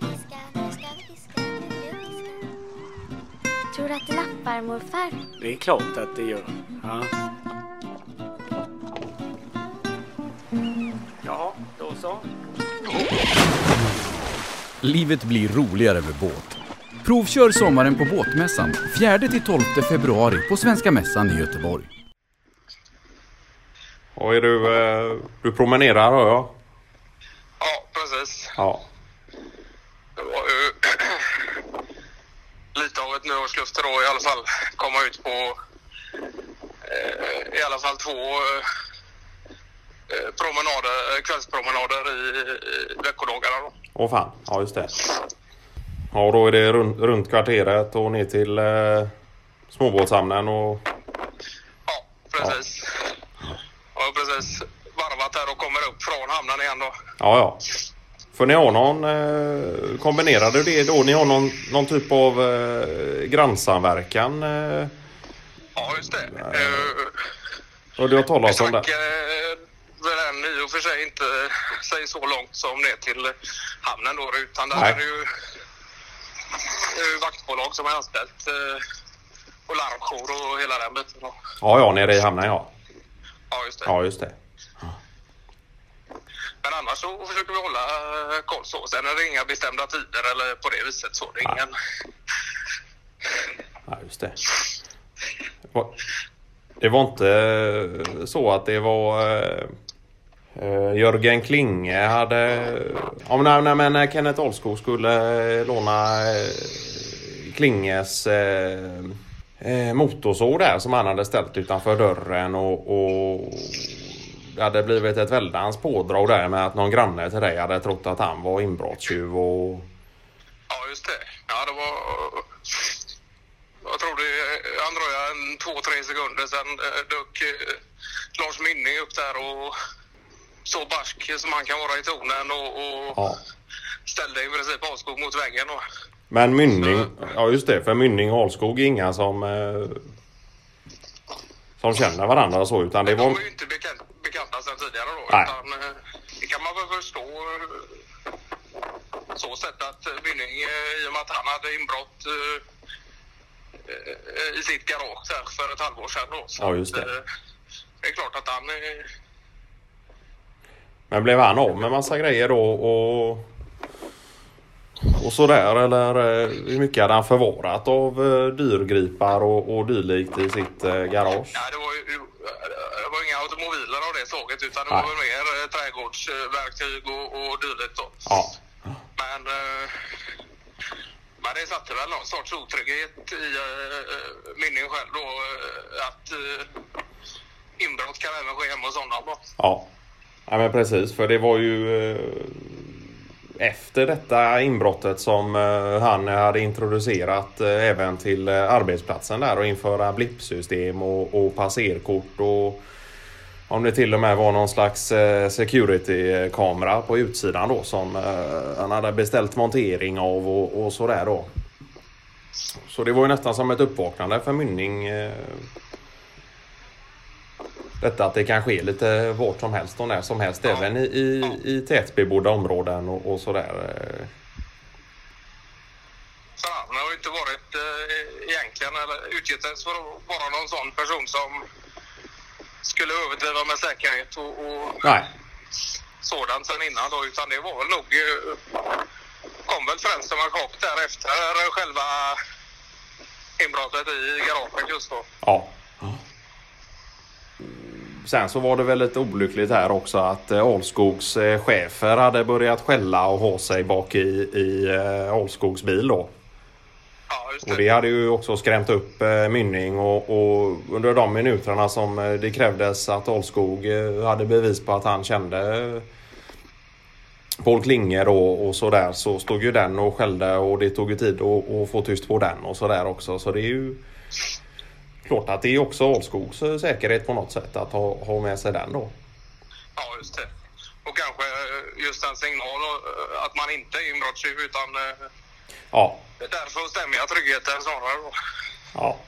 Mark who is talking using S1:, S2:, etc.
S1: vi fiska, nu ska vi fiska, nu vill vi fiska. Tror du att det lappar morfar?
S2: Det är klart att det gör. Ja. Ja, då så.
S3: Livet blir roligare med båt. Provkör sommaren på Båtmässan 4-12 februari på Svenska Mässan i Göteborg.
S4: Och är du, eh, du promenerar hör jag?
S5: Ja, precis.
S4: Ja.
S5: Det var ju lite nyårslöfte då i alla fall. Komma ut på eh, i alla fall två eh, promenader, eh, kvällspromenader i, i veckodagarna. Då.
S4: Åh fan, ja just det. Ja, och då är det runt, runt kvarteret och ner till eh, småbåtshamnen och...
S5: Ja, precis. Jag har precis varvat här och kommer upp från hamnen igen då.
S4: Ja, ja. För ni har någon... Eh, kombinerade det då? Ni har någon, någon typ av eh, grannsamverkan? Eh,
S5: Ja, just det. Uh,
S4: och du har talat om det?
S5: Eh, än i och för sig inte sig så långt som ner till hamnen då utan där
S4: Nej.
S5: är det ju, det är ju vaktbolag som är anställt eh, och larmjour och hela den biten. då.
S4: Ja, ja, nere i hamnen ja.
S5: Ja, just det.
S4: Ja, just det.
S5: Men annars så försöker vi hålla eh, koll så. Sen är det inga bestämda tider eller på det viset så. Det är ingen...
S4: Ja, just det. Det var, inte eh, så att det var eh, Jörgen Klinge hade... Ja, men när, när, när Kenneth Olskog skulle låna Klinges motorsåg där som han hade ställt utanför dörren och, och det hade blivit ett väldans pådrag där med att någon granne till dig hade trott att han var inbrottstjuv och...
S5: Ja, just det. Ja, det var... Jag tror det han dröjde en två, tre sekunder sen eh, dök eh, Lars Minning upp där och så barsk som han kan vara i tonen och, och
S4: Ja.
S5: ställde i princip Ahlskog mot väggen. Och,
S4: Men Mynning, ja just det, för Mynning och Ahlskog är inga som, eh, som känner varandra så utan det
S5: De
S4: var...
S5: var ju inte bekant, bekanta.
S4: Nej.
S5: Utan, eh, det kan man väl förstå eh, så sätt att Mynning eh, i och med att han hade inbrott i sitt garage för ett halvår sedan då. Så
S4: Ja, just det.
S5: att, det är klart att han...
S4: Men blev han av med massa grejer då och... Och sådär eller hur mycket hade han förvarat av dyrgripar och, och dylikt i sitt garage?
S5: Ja, det var ju automobiler av det slaget utan det var väl mer eh, trädgårdsverktyg och, och dylikt då.
S4: Ja.
S5: Men, eh, men det satte väl någon sorts otrygghet i uh, minning själv då eh, att uh, inbrott kan även ske hemma hos honom. Då.
S4: Ja. ja men precis för det var ju eh, efter detta inbrottet som eh, han hade introducerat eh, även till eh, arbetsplatsen där och införa blippsystem och, och passerkort och om det till och med var någon slags eh, security-kamera på utsidan då som eh, han hade beställt montering av och, och sådär då. Så det var ju nästan som ett uppvaknande för Mynning. Eh, detta att det kan ske lite vart som helst och när som helst. Även i, i, i tätbebodda områden och, och sådär. eh.
S5: Så han har ju inte varit uh, egentligen eller utgett sig för att vara någon sån person som skulle överdriva med säkerhet och, och
S4: Nej.
S5: sådant sen innan då utan det var nog eh, kom väl främst som en chock där efter själva inbrottet i garaget just då.
S4: Ja. Sen så var det väl lite olyckligt här också att eh, Alskogs eh, chefer hade börjat skälla och ha sig bak i, i Alskogs bil då.
S5: Just
S4: Och det hade ju också skrämt upp eh, Mynning och, och under de minuterna som eh, det krävdes att Alskog eh, hade bevis på att han kände Paul Klinge då och sådär så stod ju den och skällde och det tog ju tid att, få tyst på den och sådär också. Så det är ju klart att det är också Alskogs säkerhet på något sätt att ha, ha med sig den då.
S5: Ja, just det. Och kanske just en signal eh, att man inte är inbrottstjuv utan
S4: Ja,
S5: därför stämmer jag tryggheten snarare då.
S4: ja.